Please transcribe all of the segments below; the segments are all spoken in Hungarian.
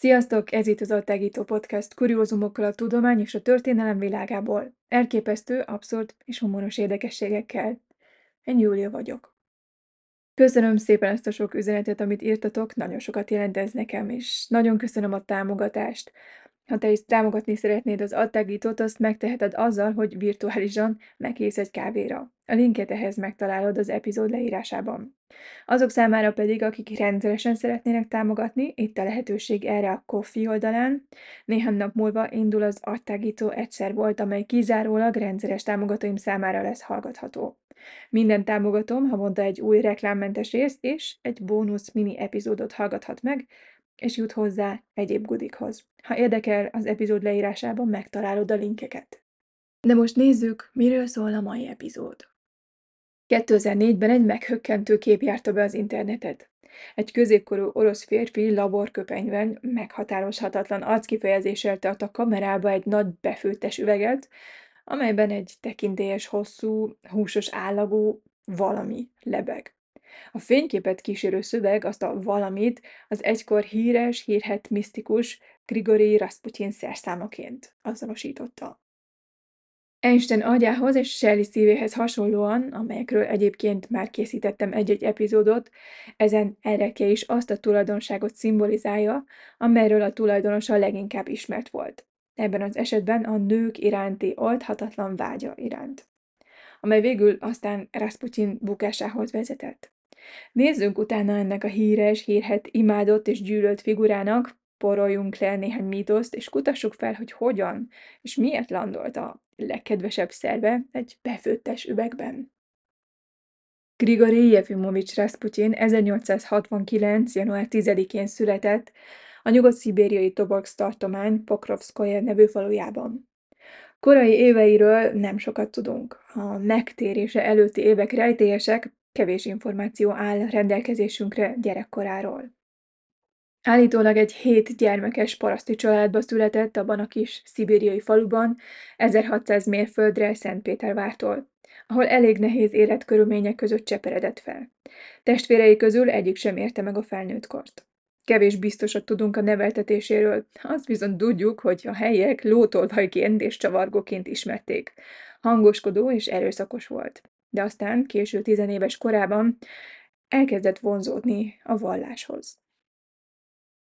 Sziasztok! Ez itt az Attágító Podcast, kuriózumokkal a tudomány és a történelem világából. Elképesztő, abszurd és humoros érdekességekkel. Én Júlia vagyok. Köszönöm szépen ezt a sok üzenetet, amit írtatok, nagyon sokat jelent ez nekem, és nagyon köszönöm a támogatást. Ha te is támogatni szeretnéd az Attágítót, azt megteheted azzal, hogy virtuálisan megkész egy kávéra. A linket ehhez megtalálod az epizód leírásában. Azok számára pedig, akik rendszeresen szeretnének támogatni, itt a lehetőség erre a Ko-fi oldalán. Néhány nap múlva indul az Attágító egyszer volt, amely kizárólag rendszeres támogatóim számára lesz hallgatható. Minden támogatom havonta egy új reklámmentes részt és egy bónusz mini epizódot hallgathat meg, és jut hozzá egyéb gudikhoz. Ha érdekel, az epizód leírásában megtalálod a linkeket. De most nézzük, miről szól a mai epizód. 2004-ben egy meghökkentő kép járta be az internetet. Egy középkorú orosz férfi laborköpenyben meghatározhatatlan arckifejezéssel tart a kamerába egy nagy befőttes üveget, amelyben egy tekintélyes, hosszú, húsos állagú valami lebeg. A fényképet kísérő szöveg azt a valamit az egykor híres, hírhet misztikus Grigori Rasputin szerszámaként azonosította. Einstein agyához és Shelley szívéhez hasonlóan, amelyekről egyébként már készítettem egy-egy epizódot, ezen erekje is azt a tulajdonságot szimbolizálja, amelyről a tulajdonosa leginkább ismert volt. Ebben az esetben a nők iránti oldhatatlan vágya iránt, amely végül aztán Rasputin bukásához vezetett. Nézzünk utána ennek a híres, hírhet, imádott és gyűlölt figurának, poroljunk le néhány mítoszt, és kutassuk fel, hogy hogyan és miért landolt a legkedvesebb szerve egy befőttes üvegben. Grigori Jefimovics Rasputin 1869. január 10-én született a nyugat-szibériai Tobolsk tartomány Pokrovskoye nevű falujában. Korai éveiről nem sokat tudunk. A megtérése előtti évek rejtélyesek, kevés információ áll rendelkezésünkre gyerekkoráról. Állítólag egy hét gyermekes paraszti családba született abban a kis szibériai faluban, 1600 mérföldre Szentpétervártól, ahol elég nehéz életkörülmények között cseperedett fel. Testvérei közül egyik sem érte meg a felnőttkort. Kevés biztosat tudunk a neveltetéséről, azt viszont tudjuk, hogy a helyiek lótolvajként és csavargóként ismerték. Hangoskodó és erőszakos volt. De aztán, késő tizenéves korában elkezdett vonzódni a valláshoz.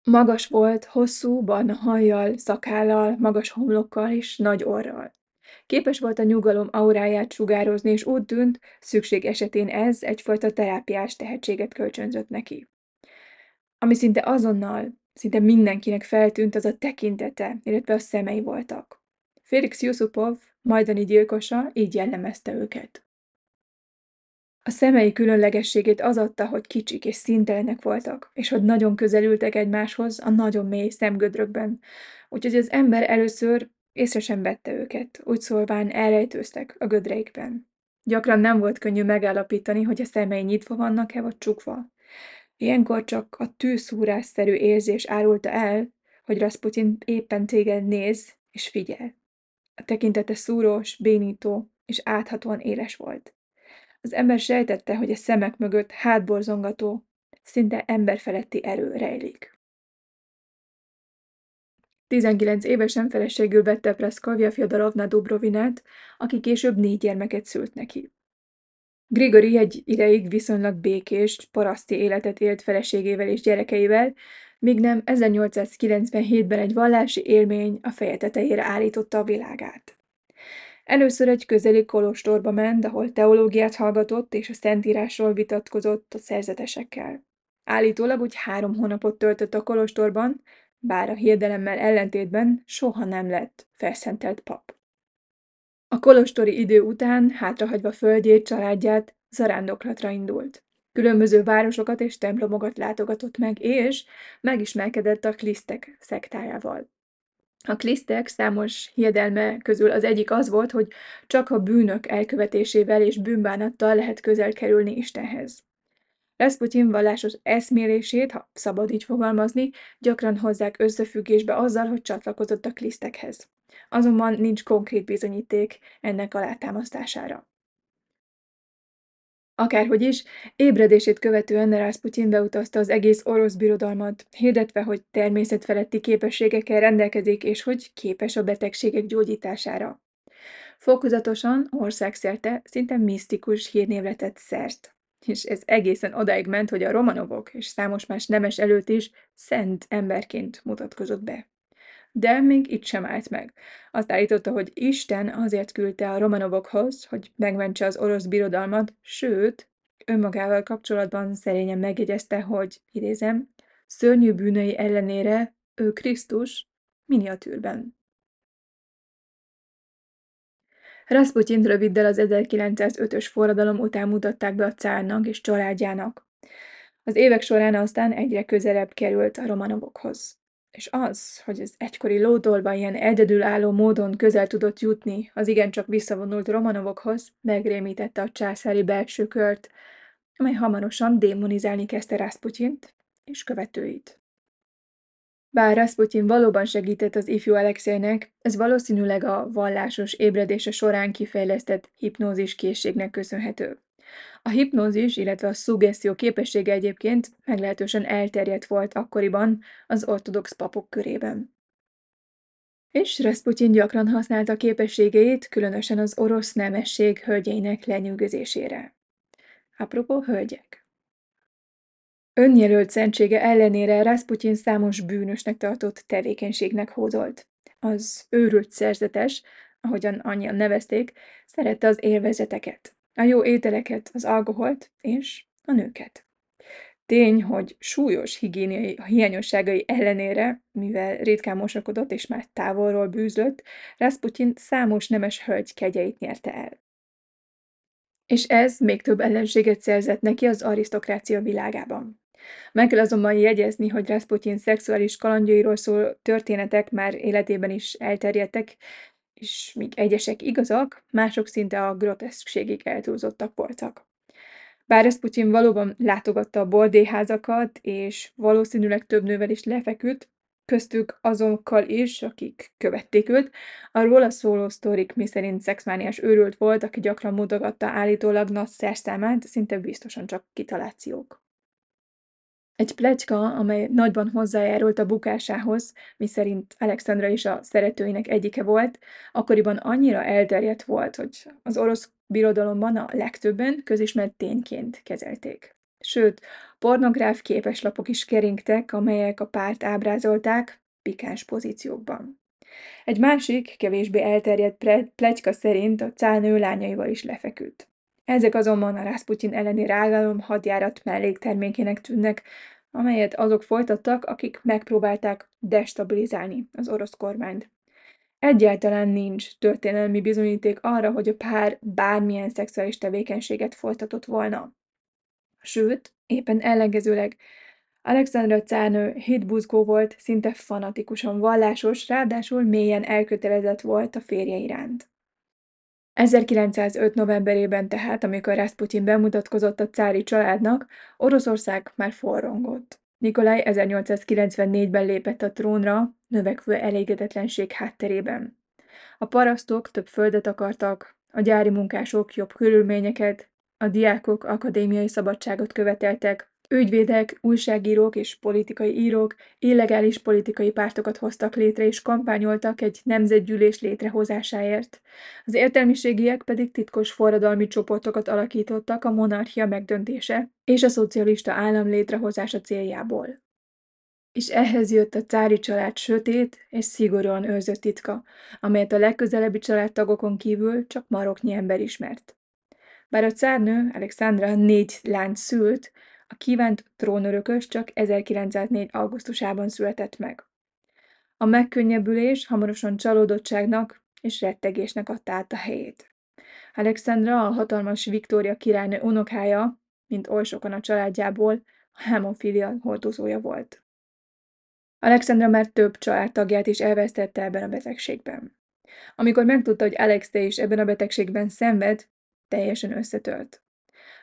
Magas volt, hosszú, barna hajjal, szakállal, magas homlokkal és nagy orral. Képes volt a nyugalom auráját sugározni, és úgy tűnt, szükség esetén ez egyfajta terápiás tehetséget kölcsönzött neki. Ami szinte azonnal, szinte mindenkinek feltűnt, az a tekintete, illetve a szemei voltak. Félix Yusupov, majdani gyilkosa, így jellemezte őket. A szemei különlegességét az adta, hogy kicsik és színtelenek voltak, és hogy nagyon közel ültek egymáshoz a nagyon mély szemgödrökben, úgyhogy az ember először észre sem vette őket, úgy szólván elrejtőztek a gödreikben. Gyakran nem volt könnyű megállapítani, hogy a szemei nyitva vannak-e vagy csukva. Ilyenkor csak a tűszúrásszerű érzés árulta el, hogy Rasputin éppen téged néz és figyel. A tekintete szúrós, bénító és áthatóan éles volt. Az ember sejtette, hogy a szemek mögött hátborzongató, szinte emberfeletti erő rejlik. 19 évesen feleségül vette Praszkovja Fjodorovna Dubrovinát, aki később négy gyermeket szült neki. Grigori egy ideig viszonylag békés, paraszti életet élt feleségével és gyerekeivel, míg nem 1897-ben egy vallási élmény a feje tetejére állította a világát. Először egy közeli kolostorba ment, ahol teológiát hallgatott és a szentírásról vitatkozott a szerzetesekkel. Állítólag úgy három hónapot töltött a kolostorban, bár a hiedelemmel ellentétben soha nem lett felszentelt pap. A kolostori idő után, hátrahagyva földjét, családját, zarándoklatra indult. Különböző városokat és templomokat látogatott meg, és megismerkedett a klisztek szektájával. A klisztek számos hiedelme közül az egyik az volt, hogy csak a bűnök elkövetésével és bűnbánattal lehet közel kerülni Istenhez. Rasputin vallásos eszmélését, ha szabad így fogalmazni, gyakran hozzák összefüggésbe azzal, hogy csatlakozott a klisztekhez. Azonban nincs konkrét bizonyíték ennek alátámasztására. Akárhogy is, ébredését követően Rasputin beutazta az egész orosz birodalmat, hirdetve, hogy természetfeletti képességekkel rendelkezik, és hogy képes a betegségek gyógyítására. Fokozatosan, országszerte szinte misztikus hírnévre tett szert. És ez egészen odáig ment, hogy a Romanovok és számos más nemes előtt is szent emberként mutatkozott be. De még itt sem állt meg. Azt állította, hogy Isten azért küldte a Romanovokhoz, hogy megmentse az orosz birodalmat, sőt, önmagával kapcsolatban szerényen megjegyezte, hogy, idézem, szörnyű bűnei ellenére ő Krisztus miniatűrben. Rasputin röviddel az 1905-ös forradalom után mutatták be a cárnak és családjának. Az évek során aztán egyre közelebb került a Romanovokhoz. És az, hogy az egykori lódolva ilyen egyedülálló módon közel tudott jutni az igencsak visszavonult Romanovokhoz, megrémítette a császári belső kört, amely hamarosan démonizálni kezdte Rasputint és követőit. Bár Rasputin valóban segített az ifjú Alexeinek, ez valószínűleg a vallásos ébredése során kifejlesztett hipnózis készségnek köszönhető. A hipnózis, illetve a szuggesztió képessége egyébként meglehetősen elterjedt volt akkoriban az ortodox papok körében. És Rasputin gyakran használta képességeit, különösen az orosz nemesség hölgyeinek lenyűgözésére. Apropó hölgyek. Önjelölt szentsége ellenére Rasputin számos bűnösnek tartott tevékenységnek hódolt. Az őrült szerzetes, ahogyan annyian nevezték, szerette az élvezeteket, a jó ételeket, az alkoholt és a nőket. Tény, hogy súlyos higiéniai hiányosságai ellenére, mivel ritkán mosakodott és már távolról bűzlött, Rasputin számos nemes hölgy kegyeit nyerte el. És ez még több ellenséget szerzett neki az arisztokrácia világában. Meg kell azonban jegyezni, hogy Rasputin szexuális kalandjairól szóló történetek már életében is elterjedtek, és míg egyesek igazak, mások szinte a groteszkségig eltúlzottak voltak. Bár Rasputin valóban látogatta a bordéházakat, és valószínűleg több nővel is lefeküdt, köztük azokkal is, akik követték őt, a róla szóló sztorik, miszerint szexmániás őrült volt, aki gyakran mutogatta állítólag nagy szerszámát, szinte biztosan csak kitalációk. Egy pletyka, amely nagyban hozzájárult a bukásához, miszerint Alexandra is a szeretőinek egyike volt, akkoriban annyira elterjedt volt, hogy az orosz birodalomban a legtöbben közismert tényként kezelték. Sőt, pornográf képeslapok is keringtek, amelyek a párt ábrázolták pikáns pozíciókban. Egy másik, kevésbé elterjedt pletyka szerint a cálnő lányaival is lefeküdt. Ezek azonban a Rasputin elleni rágalom hadjárat melléktermékének tűnnek, amelyet azok folytattak, akik megpróbálták destabilizálni az orosz kormányt. Egyáltalán nincs történelmi bizonyíték arra, hogy a pár bármilyen szexuális tevékenységet folytatott volna. Sőt, éppen ellenkezőleg Alexandra cárnő hitbuzgó volt, szinte fanatikusan vallásos, ráadásul mélyen elkötelezett volt a férje iránt. 1905. novemberében tehát, amikor Rasputin bemutatkozott a cári családnak, Oroszország már forrongott. Nikolaj 1894-ben lépett a trónra, növekvő elégedetlenség hátterében. A parasztok több földet akartak, a gyári munkások jobb körülményeket, a diákok akadémiai szabadságot követeltek, Ügyvédek, újságírók és politikai írók illegális politikai pártokat hoztak létre és kampányoltak egy nemzetgyűlés létrehozásáért. Az értelmiségiek pedig titkos forradalmi csoportokat alakítottak a monarchia megdöntése és a szocialista állam létrehozása céljából. És ehhez jött a cári család sötét és szigorúan őrzött titka, amelyet a legközelebbi családtagokon kívül csak maroknyi ember ismert. Bár a cárnő, Alexandra négy lányt szült, a kívánt trónörökös csak 1904. augusztusában született meg. A megkönnyebbülés hamarosan csalódottságnak és rettegésnek adta át a helyét. Alexandra, a hatalmas Viktória királynő unokája, mint oly sokan a családjából, a hemofilia hordozója volt. Alexandra már több családtagját is elvesztette ebben a betegségben. Amikor megtudta, hogy Alexei is ebben a betegségben szenved, teljesen összetört.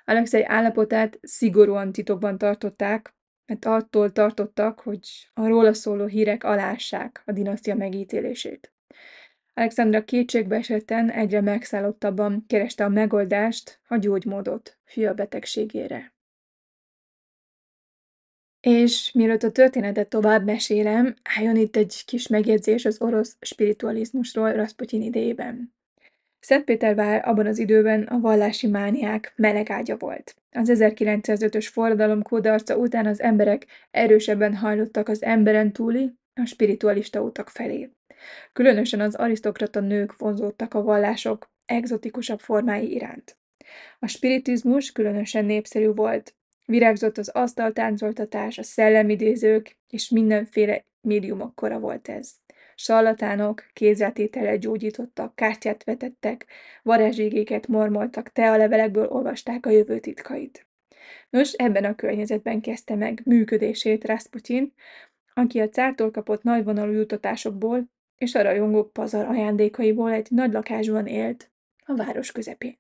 Alexei állapotát szigorúan titokban tartották, mert attól tartottak, hogy a róla szóló hírek alássák a dinasztia megítélését. Alexandra kétségbeesetten, egyre megszállottabban kereste a megoldást, a gyógymódot fia betegségére. És mielőtt a történetet tovább mesélem, álljon itt egy kis megjegyzés az orosz spiritualizmusról Rasputin idejében. Szentpétervár abban az időben a vallási mániák melegágya volt. Az 1905-ös forradalom kódarca után az emberek erősebben hajlottak az emberen túli, a spiritualista utak felé. Különösen az arisztokrata nők vonzódtak a vallások egzotikusabb formái iránt. A spiritizmus különösen népszerű volt. Virágzott az asztaltáncoltatás, a szellemidézők, és mindenféle médiumok kora volt ez. Sarlatánok kézrátétellel gyógyítottak, kártyát vetettek, varázsigéket mormoltak, tealevelekből olvasták a jövő titkait. Nos, ebben a környezetben kezdte meg működését Rasputin, aki a cártól kapott nagyvonalú jutatásokból és a rajongók pazar ajándékaiból egy nagy lakásban élt, a város közepén.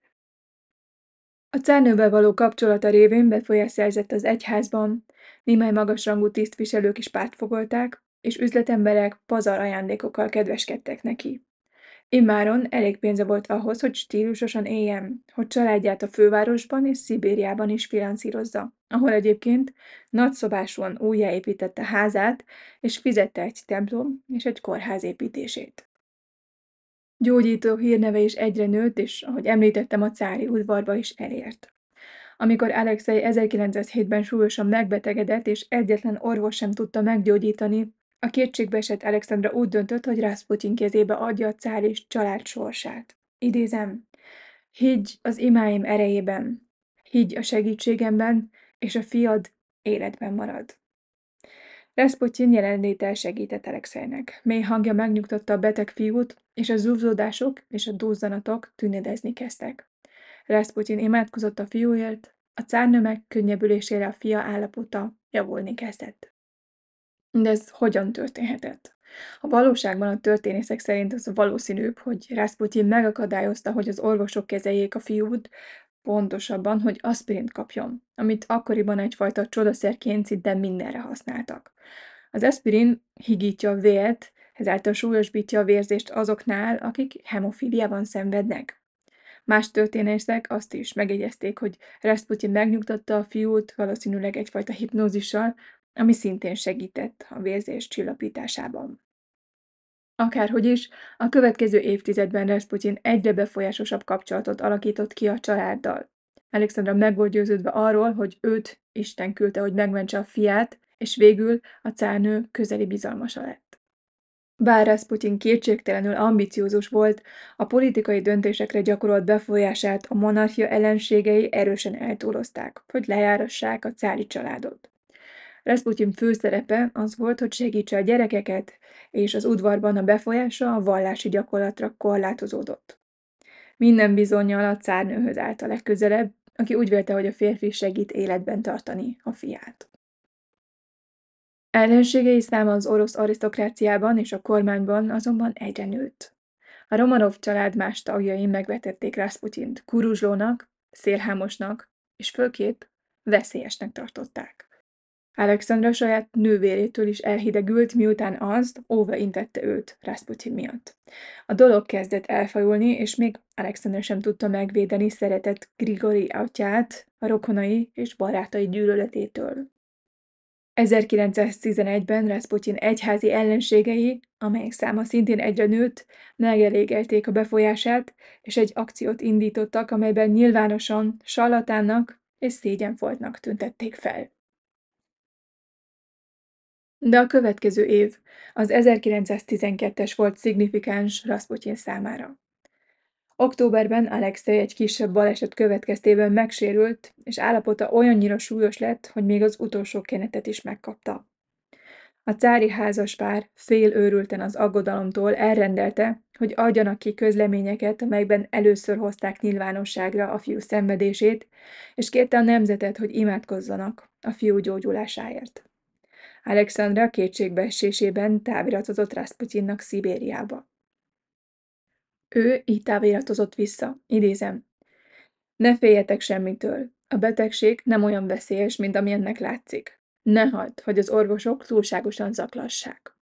A cárnővel való kapcsolata révén befolyás szerzett az egyházban, némely magasrangú tisztviselők is pártfogolták, és üzletemberek pazar ajándékokkal kedveskedtek neki. Immáron elég pénze volt ahhoz, hogy stílusosan éljen, hogy családját a fővárosban és Szibériában is finanszírozza, ahol egyébként nagyszobásúan újjáépítette házát, és fizette egy templom és egy kórház építését. Gyógyító hírneve is egyre nőtt, és ahogy említettem, a cári udvarba is elért. Amikor Alexei 1907-ben súlyosan megbetegedett, és egyetlen orvos sem tudta meggyógyítani, a kétségbeesett Alexandra úgy döntött, hogy Rasputin kezébe adja a cár és család sorsát. Idézem, higgy az imáim erejében, higgy a segítségemben, és a fiad életben marad. Rasputin jelenléte segített Alexeinek. Mély hangja megnyugtatta a beteg fiút, és a zúzódások és a duzzanatok tűnedezni kezdtek. Rasputin imádkozott a fiúért, a cárnő megkönnyebbülésére a fia állapota javulni kezdett. De ez hogyan történhetett? A valóságban a történészek szerint az valószínűbb, hogy Rasputin megakadályozta, hogy az orvosok kezeljék a fiút, pontosabban, hogy aspirint kapjon, amit akkoriban egyfajta csodaszerként szinte mindenre használtak. Az aspirin higítja a vért, ezáltal súlyosbítja a vérzést azoknál, akik hemofíliában szenvednek. Más történészek azt is megjegyezték, hogy Rasputin megnyugtatta a fiút, valószínűleg egyfajta hipnózissal, ami szintén segített a vérzés csillapításában. Akárhogy is, a következő évtizedben Rasputin egyre befolyásosabb kapcsolatot alakított ki a családdal. Alexandra meg volt győződve arról, hogy őt Isten küldte, hogy megmentse a fiát, és végül a cárnő közeli bizalmasa lett. Bár Rasputin kétségtelenül ambiciózus volt, a politikai döntésekre gyakorolt befolyását a monarchia ellenségei erősen eltúlozták, hogy lejárassák a cári családot. Rasputin főszerepe az volt, hogy segítse a gyerekeket, és az udvarban a befolyása a vallási gyakorlatra korlátozódott. Minden bizonyal a cárnőhöz állt a legközelebb, aki úgy vélte, hogy a férfi segít életben tartani a fiát. Ellenségei száma az orosz arisztokráciában és a kormányban azonban egyre nőtt. A Romanov család más tagjai megvetették Rasputint kuruzslónak, szélhámosnak és főképp veszélyesnek tartották. Alexandra saját nővérétől is elhidegült, miután az óva intette őt Rasputin miatt. A dolog kezdett elfajulni, és még Alexandra sem tudta megvédeni szeretett Grigori atyát a rokonai és barátai gyűlöletétől. 1911-ben Rasputin egyházi ellenségei, amelyek száma szintén egyre nőtt, megelégelték a befolyását, és egy akciót indítottak, amelyben nyilvánosan sallatánnak és szégyenfoltnak tüntették fel. De a következő év, az 1912-es volt szignifikáns Rasputin számára. Októberben Alexei egy kisebb baleset következtében megsérült, és állapota olyannyira súlyos lett, hogy még az utolsó kenetet is megkapta. A cári házaspár fél őrülten az aggodalomtól elrendelte, hogy adjanak ki közleményeket, amelyben először hozták nyilvánosságra a fiú szenvedését, és kérte a nemzetet, hogy imádkozzanak a fiú gyógyulásáért. Alexandra kétségbeesésében táviratozott Rasputinnak Szibériába. Ő így táviratozott vissza, idézem. Ne féljetek semmitől. A betegség nem olyan veszélyes, mint ami látszik. Ne hagyd, hogy az orvosok túlságosan zaklassák.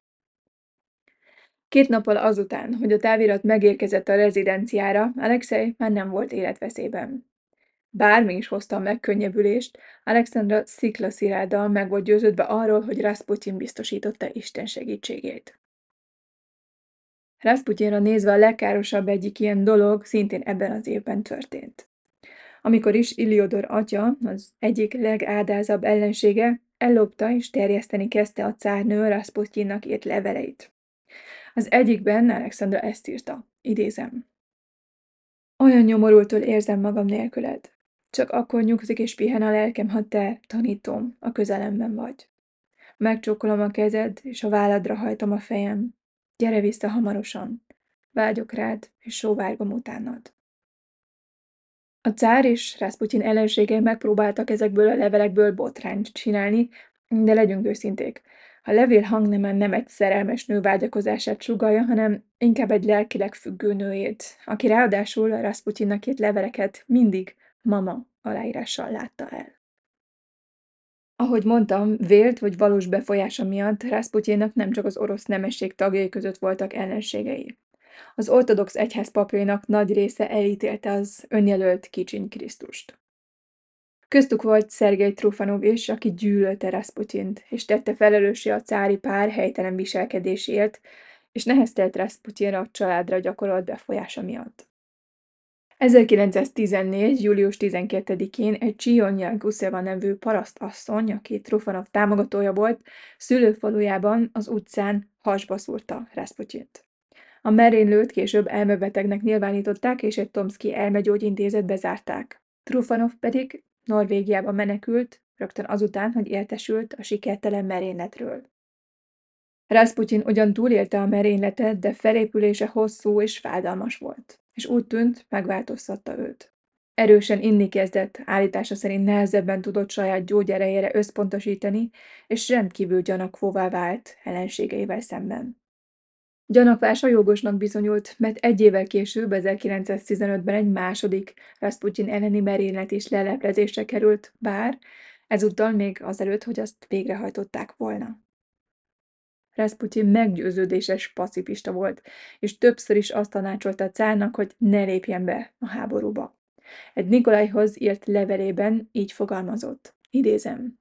Két nappal azután, hogy a távirat megérkezett a rezidenciára, Alexei már nem volt életveszélyben. Bármi is hozta a megkönnyebbülést, Alexandra sziklasziráddal meg volt győződve arról, hogy Rasputin biztosította Isten segítségét. Rasputinra nézve a legkárosabb egyik ilyen dolog szintén ebben az évben történt. Amikor is Iliodor atya, az egyik legádázabb ellensége, ellopta és terjeszteni kezdte a cárnő Rasputinnak írt leveleit. Az egyikben Alexandra ezt írta, idézem. Olyan nyomorultól érzem magam nélküled. Csak akkor nyugszik és pihen a lelkem, ha te, tanítom, a közelemben vagy. Megcsókolom a kezed, és a válladra hajtom a fejem. Gyere vissza hamarosan. Vágyok rád, és sóvárgom utánad. A cár és Rasputin ellenségei megpróbáltak ezekből a levelekből botrányt csinálni, de legyünk őszinték. A levél hangnemen nem egy szerelmes nő vágyakozását sugalja, hanem inkább egy lelkileg függő nőjét, aki ráadásul Rasputinnak írt leveleket mindig mama aláírással látta el. Ahogy mondtam, vélt vagy valós befolyása miatt Rasputinnak nem csak az orosz nemesség tagjai között voltak ellenségei. Az ortodox egyház papjainak nagy része elítélte az önjelölt kicsiny Krisztust. Köztük volt Szergej Trufanov is, aki gyűlölte Rasputint, és tette felelőssé a cári pár helytelen viselkedésért, és neheztelt Rasputinra a családra gyakorolt befolyása miatt. 1914. július 12-én egy Csionja Guszeva nevű parasztasszony, aki Trufanov támogatója volt, szülőfalujában az utcán hasba szúrta Rasputint. A merénylőt később elmebetegnek nyilvánították, és egy Tomszki elmegyógyintézetbe zárták. Trufanov pedig Norvégiába menekült, rögtön azután, hogy értesült a sikertelen merényletről. Rasputin ugyan túlélte a merényletet, de felépülése hosszú és fájdalmas volt, és úgy tűnt, megváltoztatta őt. Erősen inni kezdett, állítása szerint nehezebben tudott saját gyógyerejére összpontosítani, és rendkívül gyanakvóvá vált ellenségeivel szemben. Gyanakvása jogosnak bizonyult, mert egy évvel később, 1915-ben egy második Rasputin elleni merénylet is leleplezésre került, bár ezúttal még azelőtt, hogy azt végrehajtották volna. Rasputin meggyőződéses pacifista volt, és többször is azt tanácsolta a cárnak, hogy ne lépjen be a háborúba. Egy Nikolajhoz írt levelében így fogalmazott. Idézem.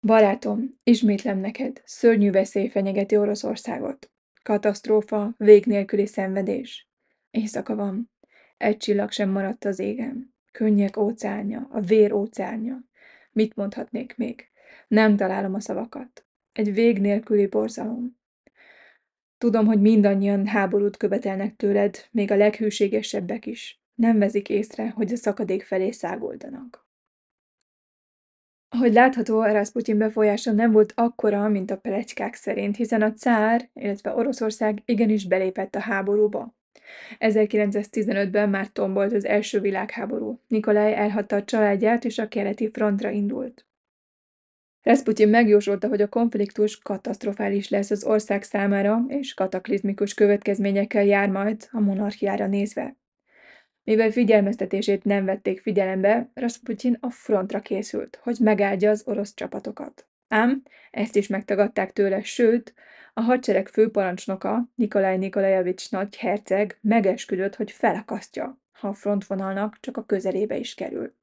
Barátom, ismétlem neked, szörnyű veszély fenyegeti Oroszországot. Katasztrófa, vég nélküli szenvedés. Éjszaka van. Egy csillag sem maradt az égen. Könnyek óceánja, a vér óceánja. Mit mondhatnék még? Nem találom a szavakat. Egy vég nélküli borzalom. Tudom, hogy mindannyian háborút követelnek tőled, még a leghűségesebbek is. Nem vezik észre, hogy a szakadék felé szágoldanak. Ahogy látható, Rasputin befolyása nem volt akkora, mint a pelecskák szerint, hiszen a cár, illetve Oroszország igenis belépett a háborúba. 1915-ben már tombolt az első világháború. Nikolaj elhagyta a családját, és a keleti frontra indult. Rasputin megjósolta, hogy a konfliktus katasztrofális lesz az ország számára, és kataklizmikus következményekkel jár majd a monarchiára nézve. Mivel figyelmeztetését nem vették figyelembe, Rasputin a frontra készült, hogy megáldja az orosz csapatokat. Ám ezt is megtagadták tőle, sőt, a hadsereg főparancsnoka, Nikolaj Nikolajevics nagy herceg megesküdött, hogy felakasztja, ha a frontvonalnak csak a közelébe is kerül.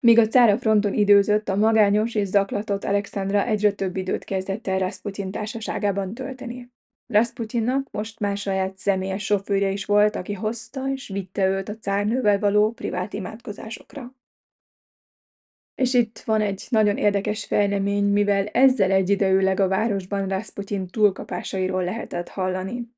Míg a cár a fronton időzött, a magányos és zaklatott Alexandra egyre több időt kezdett el Rasputin társaságában tölteni. Rasputinnak most már saját személyes sofőrje is volt, aki hozta és vitte őt a cárnővel való privát imádkozásokra. És itt van egy nagyon érdekes fejlemény, mivel ezzel egyidejűleg a városban Rasputin túlkapásairól lehetett hallani.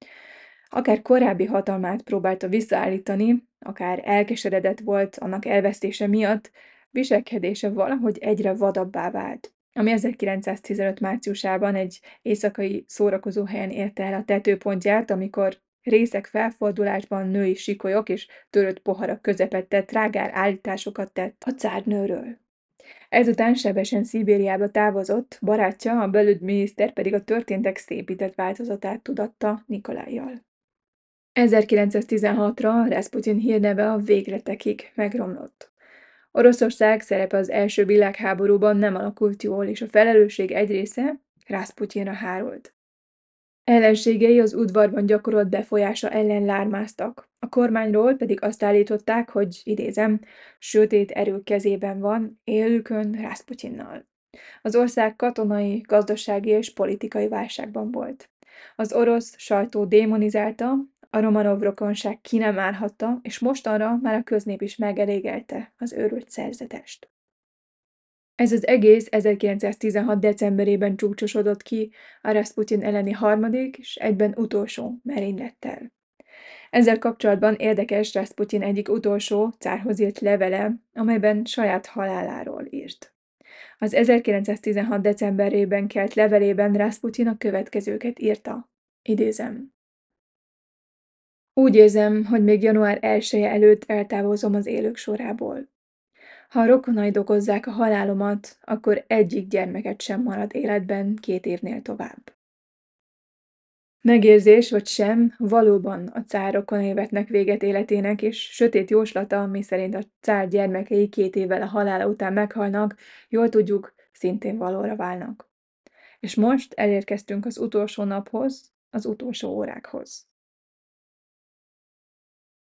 Akár korábbi hatalmát próbálta visszaállítani, akár elkeseredett volt annak elvesztése miatt, viselkedése valahogy egyre vadabbá vált ami 1915 márciusában egy éjszakai szórakozóhelyen érte el a tetőpontját, amikor részek felfordulásban női sikolyok és törött poharak közepette trágár állításokat tett a cárnőről. Ezután sebesen Szibériába távozott, barátja, a belügyminiszter pedig a történtek szépített változatát tudatta Nikolájjal. 1916-ra Rasputin hírneve a végletekig megromlott. Oroszország szerepe az első világháborúban nem alakult jól, és a felelősség egy része Rasputinra hárult. Ellenségei az udvarban gyakorolt befolyása ellen lármáztak, a kormányról pedig azt állították, hogy idézem, sötét erők kezében van, élükön Rászputyinnal. Az ország katonai, gazdasági és politikai válságban volt. Az orosz sajtó démonizálta, a Romanov rokonság ki nem állhatta, és mostanra már a köznép is megelégelte az őrült szerzetest. Ez az egész 1916. decemberében csúcsosodott ki a Rasputin elleni harmadik és egyben utolsó merénylettel. Ezzel kapcsolatban érdekes Rasputin egyik utolsó cárhoz írt levele, amelyben saját haláláról írt. Az 1916. decemberében kelt levelében Rasputin a következőket írta. Idézem. Úgy érzem, hogy még január 1 -e előtt eltávozom az élők sorából. Ha a rokonaid okozzák a halálomat, akkor egyik gyermeket sem marad életben két évnél tovább. Megérzés vagy sem, valóban a cár rokonai vetnek véget életének, és sötét jóslata, miszerint a cár gyermekei két évvel a halála után meghalnak, jól tudjuk, szintén valóra válnak. És most elérkeztünk az utolsó naphoz, az utolsó órákhoz.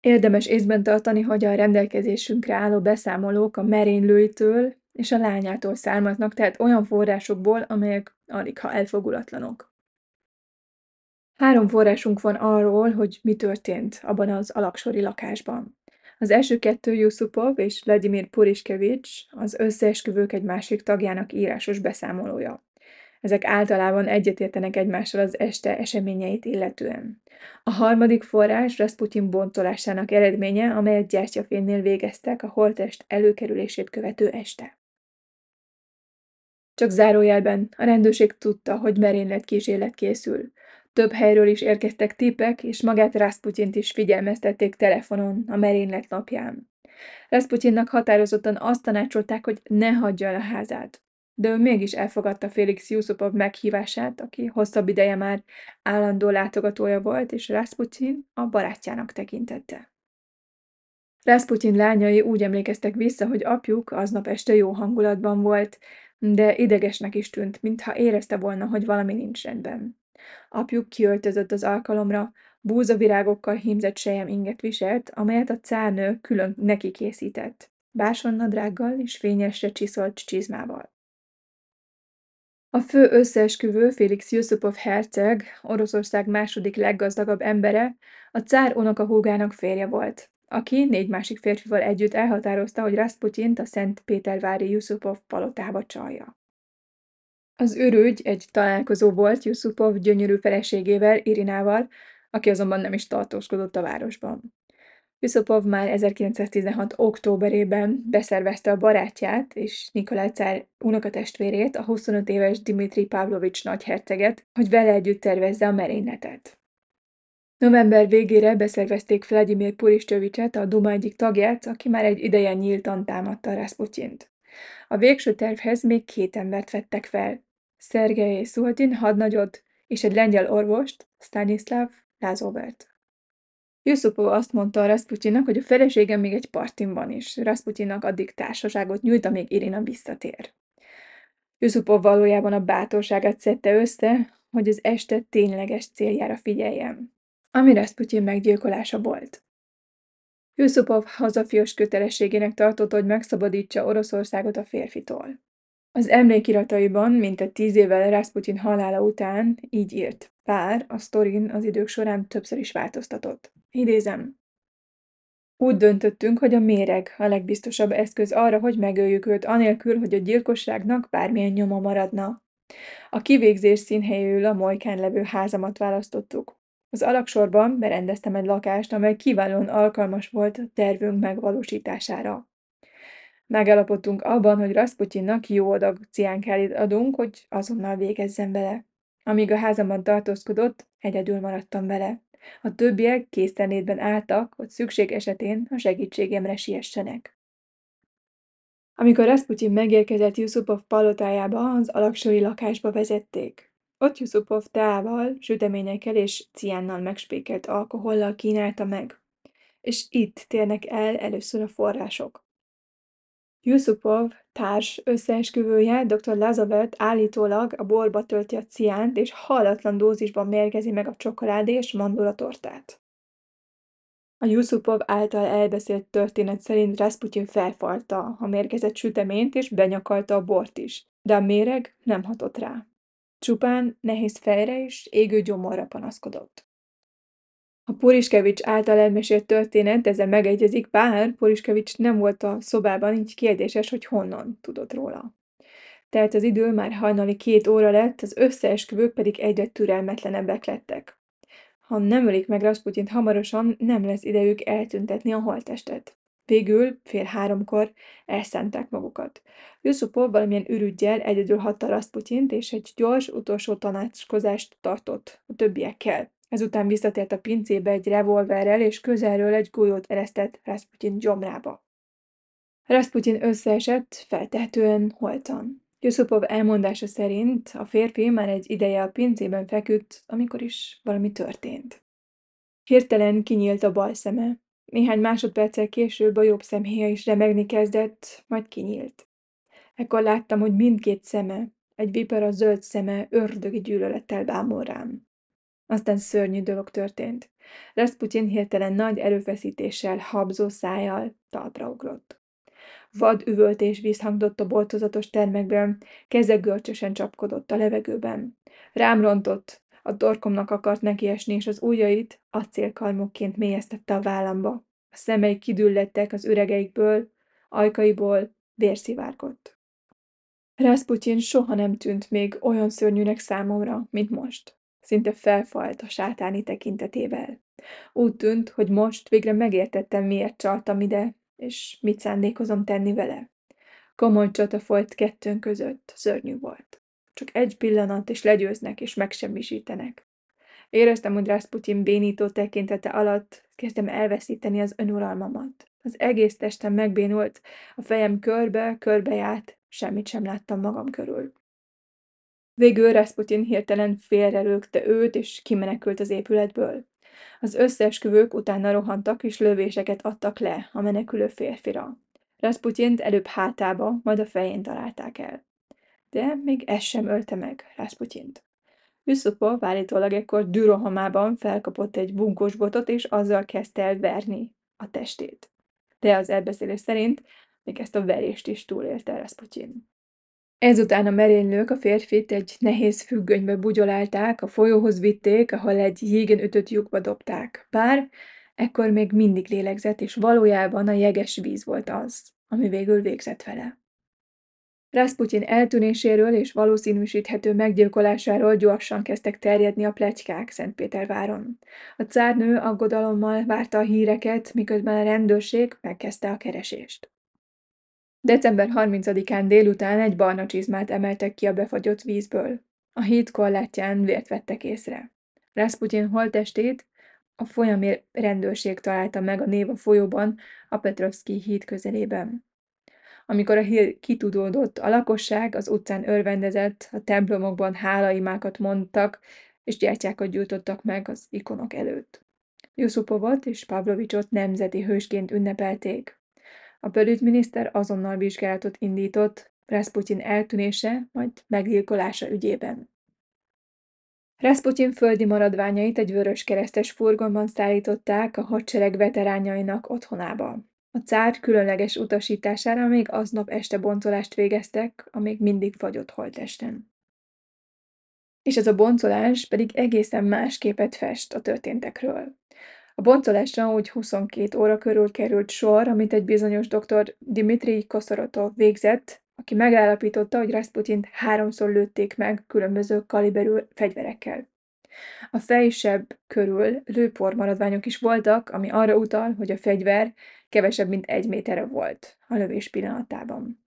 Érdemes észben tartani, hogy a rendelkezésünkre álló beszámolók a merénylőitől és a lányától származnak, tehát olyan forrásokból, amelyek aligha elfogulatlanok. Három forrásunk van arról, hogy mi történt abban az alaksori lakásban. Az első kettő Yusupov és Vladimir Puriskevics, az összeesküvők egy másik tagjának írásos beszámolója. Ezek általában egyetértenek egymással az este eseményeit illetően. A harmadik forrás Rasputin boncolásának eredménye, amelyet gyertyafénynél végeztek a holttest előkerülését követő este. Csak zárójelben, a rendőrség tudta, hogy merénylet kísérlet készül. Több helyről is érkeztek tippek, és magát Rasputint is figyelmeztették telefonon a merénylet napján. Rasputinnak határozottan azt tanácsolták, hogy ne hagyja el a házát de ő mégis elfogadta Félix Yusupov meghívását, aki hosszabb ideje már állandó látogatója volt, és Rasputin a barátjának tekintette. Rasputin lányai úgy emlékeztek vissza, hogy apjuk aznap este jó hangulatban volt, de idegesnek is tűnt, mintha érezte volna, hogy valami nincs rendben. Apjuk kiöltözött az alkalomra, búzavirágokkal hímzett sejem inget viselt, amelyet a cárnő külön neki készített, bársonnadrággal és fényesre csiszolt csizmával. A fő összeesküvő Félix Jusupov herceg, Oroszország második leggazdagabb embere, a cár unokahúgának férje volt, aki négy másik férfival együtt elhatározta, hogy Rasputyint a Szentpétervári Jusupov palotába csalja. Az ürügy egy találkozó volt Jusupov gyönyörű feleségével, Irinával, aki azonban nem is tartózkodott a városban. Yusupov már 1916. októberében beszervezte a barátját és Nikolaj cár unokatestvérét, a 25 éves Dimitri Pavlovics nagyherceget, hogy vele együtt tervezze a merényletet. November végére beszervezték Vladimir Puriscsövicset, a Duma egyik tagját, aki már egy ideje nyíltan támadta Rasputyint. A végső tervhez még két embert vettek fel. Szergej Szultin hadnagyot és egy lengyel orvost, Stanislav Lázovert. Jusupov azt mondta a Rasputyinnak, hogy a felesége még egy partin van is. Rasputyinnak addig társaságot nyújt, amíg Irina visszatér. Jusupov valójában a bátorságát szedte össze, hogy az este tényleges céljára figyeljen, ami Rasputyin meggyilkolása volt. Jusupov hazafios kötelességének tartotta, hogy megszabadítsa Oroszországot a férfitól. Az emlékirataiban, mint a tíz évvel Rasputin halála után, így írt. Pár a sztorin az idők során többször is változtatott. Idézem. Úgy döntöttünk, hogy a méreg a legbiztosabb eszköz arra, hogy megöljük őt, anélkül, hogy a gyilkosságnak bármilyen nyoma maradna. A kivégzés színhelyül a molykán levő házamat választottuk. Az alaksorban berendeztem egy lakást, amely kiválóan alkalmas volt a tervünk megvalósítására. Megállapodtunk abban, hogy Rasputyinnak jó adag ciánkálit adunk, hogy azonnal végezzen vele. Amíg a házamban tartózkodott, egyedül maradtam vele. A többiek készenlétben álltak, hogy szükség esetén a segítségemre siessenek. Amikor Rasputin megérkezett Yusupov palotájába, az alaksori lakásba vezették. Ott Yusupov teával, süteményekkel és ciánnal megspékelt alkohollal kínálta meg. És itt térnek el először a források. Jusupov társ összeesküvője, dr. Lazavet állítólag a borba tölti a ciánt, és hallatlan dózisban mérgezi meg a csokoládé és mandulatortát. A Jusupov által elbeszélt történet szerint Rasputin felfalta a mérgezett süteményt, és benyakalta a bort is, de a méreg nem hatott rá. Csupán nehéz fejre és égő gyomorra panaszkodott. A Puriskevics által elmesélt történet ezzel megegyezik, bár Puriskevics nem volt a szobában, így kérdéses, hogy honnan tudott róla. Tehát az idő már hajnali két óra lett, az összeesküvők pedig egyre türelmetlenebbek lettek. Ha nem ölik meg Rasputint hamarosan, nem lesz idejük eltüntetni a holttestet. Végül, fél háromkor elszánták magukat. Yusupov valamilyen ürügyjel egyedül hatta Rasputint, és egy gyors, utolsó tanácskozást tartott a többiekkel. Ezután visszatért a pincébe egy revolverrel, és közelről egy golyót eresztett Rasputin gyomrába. Rasputin összeesett, feltehetően holtan. Yusupov elmondása szerint a férfi már egy ideje a pincében feküdt, amikor is valami történt. Hirtelen kinyílt a bal szeme. Néhány másodperccel később a jobb szemhéja is remegni kezdett, majd kinyílt. Ekkor láttam, hogy mindkét szeme, egy vipera zöld szeme ördögi gyűlölettel bámul rám. Aztán szörnyű dolog történt. Rasputin hirtelen nagy erőfeszítéssel, habzó szájjal talpra ugrott. Vad üvöltés visszhangzott a boltozatos termekben, keze görcsösen csapkodott a levegőben. Rám rontott, a torkomnak akart nekiesni, és az ujjait acélkalmokként mélyeztette a vállamba. A szemei kidüllettek az üregeikből, ajkaiból vér szivárgott. Rasputin soha nem tűnt még olyan szörnyűnek számomra, mint most. Szinte felfalt a sátáni tekintetével. Úgy tűnt, hogy most végre megértettem, miért csaltam ide, és mit szándékozom tenni vele. Komoly csata folyt kettőnk között, szörnyű volt. Csak egy pillanat, és legyőznek, és megsemmisítenek. Éreztem, hogy Rasputin bénító tekintete alatt kezdem elveszíteni az önuralmamat. Az egész testem megbénult, a fejem körbe, körbe járt, semmit sem láttam magam körül. Végül Rasputin hirtelen félrelőgte őt, és kimenekült az épületből. Az összeesküvők utána rohantak, és lövéseket adtak le a menekülő férfira. Rasputint előbb hátába, majd a fején találták el. De még ez sem ölte meg Rasputint. Yusupov állítólag ekkor dürohamában felkapott egy bunkós botot, és azzal kezdte el verni a testét. De az elbeszélés szerint még ezt a verést is túlélte Rasputin. Ezután a merénylők a férfit egy nehéz függönybe bugyolálták, a folyóhoz vitték, ahol egy jégen ütött lyukba dobták. Bár ekkor még mindig lélegzett, és valójában a jeges víz volt az, ami végül végzett vele. Rasputin eltűnéséről és valószínűsíthető meggyilkolásáról gyorsan kezdtek terjedni a pletykák Szentpéterváron. A cárnő aggodalommal várta a híreket, miközben a rendőrség megkezdte a keresést. December 30-án délután egy barna csizmát emeltek ki a befagyott vízből. A híd korlátján vért vettek észre. Rasputin holttestét a folyami rendőrség találta meg a név a folyóban, a Petrovszki híd közelében. Amikor a hír kitudódott, a lakosság az utcán örvendezett, a templomokban hálaimákat mondtak, és gyertyákat gyújtottak meg az ikonok előtt. Jusupovot és Pavlovicsot nemzeti hősként ünnepelték. A belügyminiszter azonnal vizsgálatot indított Rasputin eltűnése, majd meggyilkolása ügyében. Rasputin földi maradványait egy vörös keresztes furgonban szállították a hadsereg veteránjainak otthonába. A cár különleges utasítására még aznap este boncolást végeztek, a mindig fagyott holtesten. És ez a boncolás pedig egészen más képet fest a történtekről. A boncolásra úgy 22 óra körül került sor, amit egy bizonyos dr. Dimitri Koszorotov végzett, aki megállapította, hogy Rasputint háromszor lőtték meg különböző kaliberű fegyverekkel. A fejsebb körül lőpormaradványok is voltak, ami arra utal, hogy a fegyver kevesebb, mint egy méterre volt a lövés pillanatában.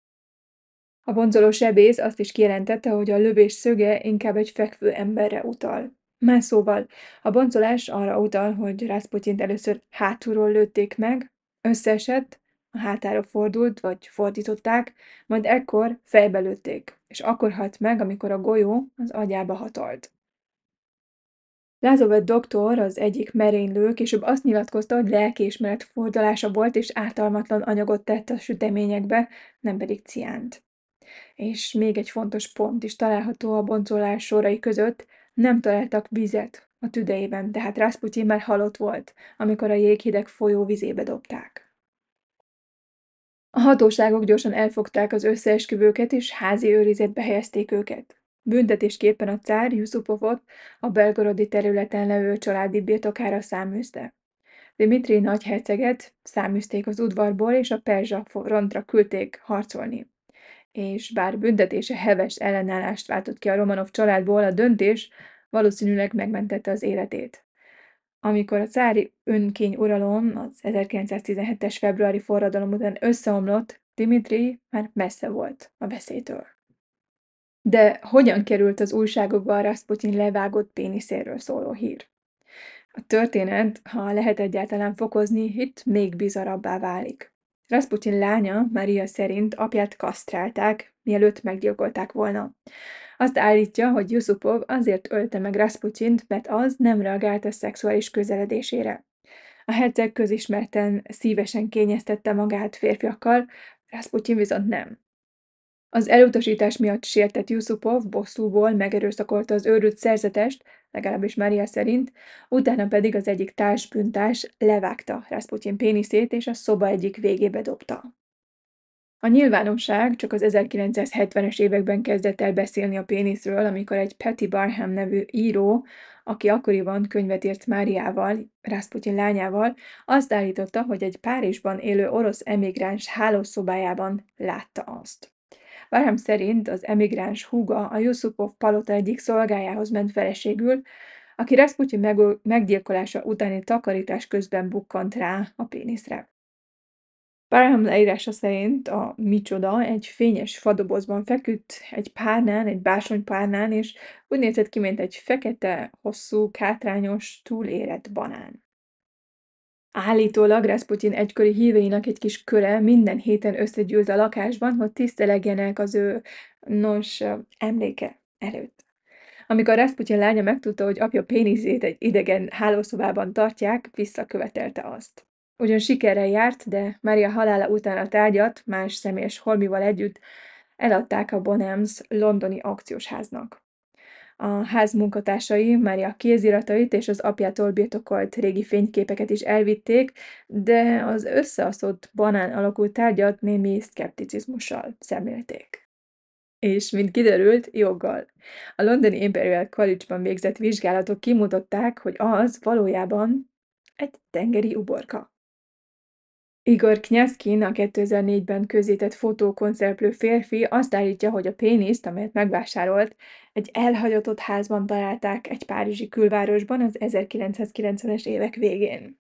A bonzoló sebész azt is kijelentette, hogy a lövés szöge inkább egy fekvő emberre utal. Más szóval, a boncolás arra utal, hogy Rasputyint először hátulról lőtték meg, összeesett, a hátára fordult, vagy fordították, majd ekkor fejbe lőtték, és akkor halt meg, amikor a golyó az agyába hatolt. Lázavet doktor, az egyik merénylő később azt nyilatkozta, hogy lelkiismeret fordulása volt, és ártalmatlan anyagot tett a süteményekbe, nem pedig ciánt. És még egy fontos pont is található a boncolás sorai között, nem találtak vizet a tüdejében, tehát Rasputin már halott volt, amikor a jéghideg folyó vizébe dobták. A hatóságok gyorsan elfogták az összeesküvőket, és házi őrizetbe helyezték őket. Büntetésképpen a cár Jusupovot a belgorodi területen levő családi birtokára száműzte. Dimitri nagyherceget száműzték az udvarból, és a perzsa frontra küldték harcolni. És bár büntetése heves ellenállást váltott ki a Romanov családból, a döntés valószínűleg megmentette az életét. Amikor a cári önkény uralom az 1917-es februári forradalom után összeomlott, Dimitri már messze volt a veszélytől. De hogyan került az újságokba a Rasputin levágott péniszéről szóló hír? A történet, ha lehet egyáltalán fokozni, itt még bizarabbá válik. Rasputin lánya, Maria szerint apját kasztrálták, mielőtt meggyilkolták volna. Azt állítja, hogy Yusupov azért ölte meg Rasputint, mert az nem reagált a szexuális közeledésére. A herceg közismerten szívesen kényeztette magát férfiakkal, Rasputin viszont nem. Az elutasítás miatt sértett Yusupov bosszúból megerőszakolta az őrült szerzetest, legalábbis Mária szerint, utána pedig az egyik társbűntárs levágta Rasputin péniszét és a szoba egyik végébe dobta. A nyilvánosság csak az 1970-es években kezdett el beszélni a péniszről, amikor egy Patty Barham nevű író, aki akkoriban könyvet írt Máriával, Rasputin lányával, azt állította, hogy egy Párizsban élő orosz emigráns hálószobájában látta azt. Barham szerint az emigráns húga a Yusupov palota egyik szolgájához ment feleségül, aki Rasputin meggyilkolása utáni takarítás közben bukkant rá a péniszre. Barham leírása szerint a micsoda egy fényes fadobozban feküdt, egy párnán, egy bársonypárnán, és úgy nézett ki, mint egy fekete, hosszú, kátrányos, túlérett banán. Állítólag Rasputin egykori híveinek egy kis köre minden héten összegyűlt a lakásban, hogy tisztelegjenek az ő, nos, emléke előtt. Amikor Rasputin lánya megtudta, hogy apja péniszét egy idegen hálószobában tartják, visszakövetelte azt. Ugyan sikerrel járt, de Mária halála után a tárgyat más személyes holmival együtt eladták a Bonhams londoni aukciós háznak. A ház munkatársai Mária kéziratait és az apjától birtokolt régi fényképeket is elvitték, de az összeaszott banán alakú tárgyat némi szkepticizmussal szemlélték. És, mint kiderült, joggal. A londoni Imperial College-ban végzett vizsgálatok kimutatták, hogy az valójában egy tengeri uborka. Igor Knyazkin, a 2004-ben közzétett fotókon szereplő férfi azt állítja, hogy a péniszt, amelyet megvásárolt, egy elhagyatott házban találták egy párizsi külvárosban az 1990-es évek végén.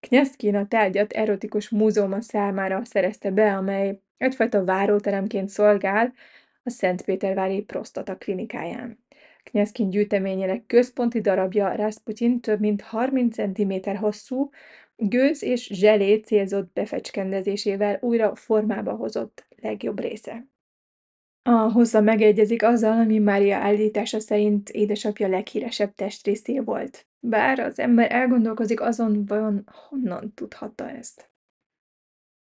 Knyazkin a tárgyat erotikus múzeuma számára szerezte be, amely egyfajta váróteremként szolgál a Szentpétervári Prostata klinikáján. Knyazkin gyűjteményének központi darabja Rasputin több mint 30 cm hosszú, Gőz és zselé célzott befecskendezésével újra formába hozott legjobb része. A hossza megegyezik azzal, ami Mária állítása szerint édesapja leghíresebb testrészé volt. Bár az ember elgondolkozik azon, vajon honnan tudhatta ezt.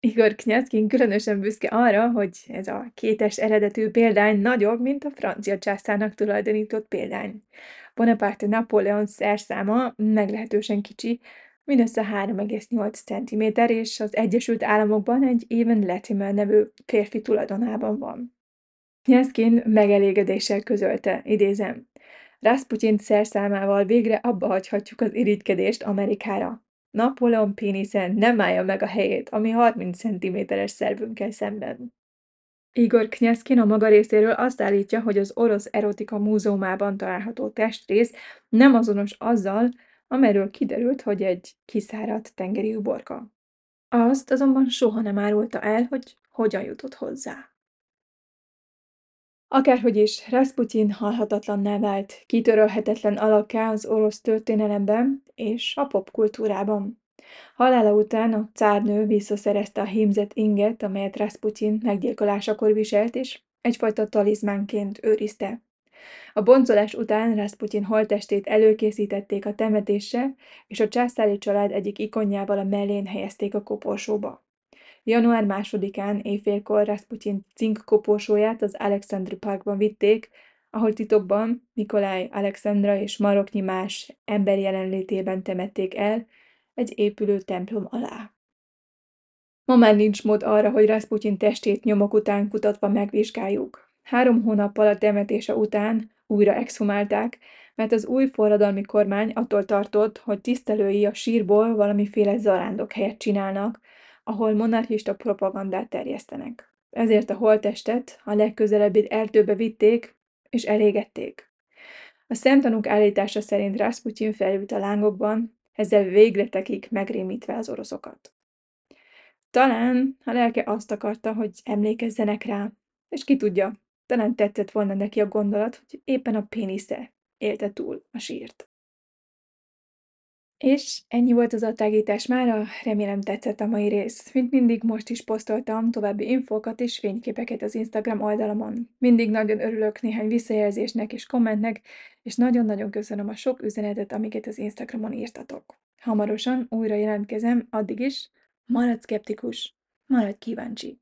Igor Knyazkin különösen büszke arra, hogy ez a kétes eredetű példány nagyobb, mint a francia császárnak tulajdonított példány. Bonaparte Napóleon szerszáma meglehetősen kicsi, mindössze 3,8 cm, és az Egyesült Államokban egy Even Latimer nevű férfi tulajdonában van. Nyeszkin megelégedéssel közölte, idézem, Rasputin szerszámával végre abba hagyhatjuk az irigykedést Amerikára. Napóleon péniszen nem állja meg a helyét, ami 30 cm-es szervünkkel szemben. Igor Knyazkin a maga részéről azt állítja, hogy az orosz erotika múzeumában található testrész nem azonos azzal, amelyről kiderült, hogy egy kiszáradt tengeri uborka. Azt azonban soha nem árulta el, hogy hogyan jutott hozzá. Akárhogy is, Rasputin halhatatlanná vált, kitörölhetetlen alakká az orosz történelemben és a popkultúrában. Halála után a cárnő visszaszerezte a hímzett inget, amelyet Rasputin meggyilkolásakor viselt, és egyfajta talizmánként őrizte. A boncolás után Rasputin holttestét előkészítették a temetésre, és a császári család egyik ikonjával a mellén helyezték a koporsóba. Január másodikán éjfélkor Rasputin cink koporsóját az Alexandri Parkban vitték, ahol titokban Nikolaj Alexandra és maroknyi más ember jelenlétében temették el egy épülő templom alá. Ma már nincs mód arra, hogy Rasputin testét nyomok után kutatva megvizsgáljuk. Három hónappal a temetése után újra exhumálták, mert az új forradalmi kormány attól tartott, hogy tisztelői a sírból valamiféle zarándok helyet csinálnak, ahol monarchista propagandát terjesztenek. Ezért a holttestet a legközelebbi erdőbe vitték és elégették. A szemtanúk állítása szerint Rasputin felült a lángokban, ezzel végletekig megrémítve az oroszokat. Talán a lelke azt akarta, hogy emlékezzenek rá, és ki tudja, talán tetszett volna neki a gondolat, hogy éppen a pénisze élte túl a sírt. És ennyi volt az attágítás mára, remélem tetszett a mai rész. Mint mindig most is posztoltam további infókat és fényképeket az Instagram oldalamon. Mindig nagyon örülök néhány visszajelzésnek és kommentnek, és nagyon-nagyon köszönöm a sok üzenetet, amiket az Instagramon írtatok. Hamarosan újra jelentkezem, addig is maradj szkeptikus, maradj kíváncsi.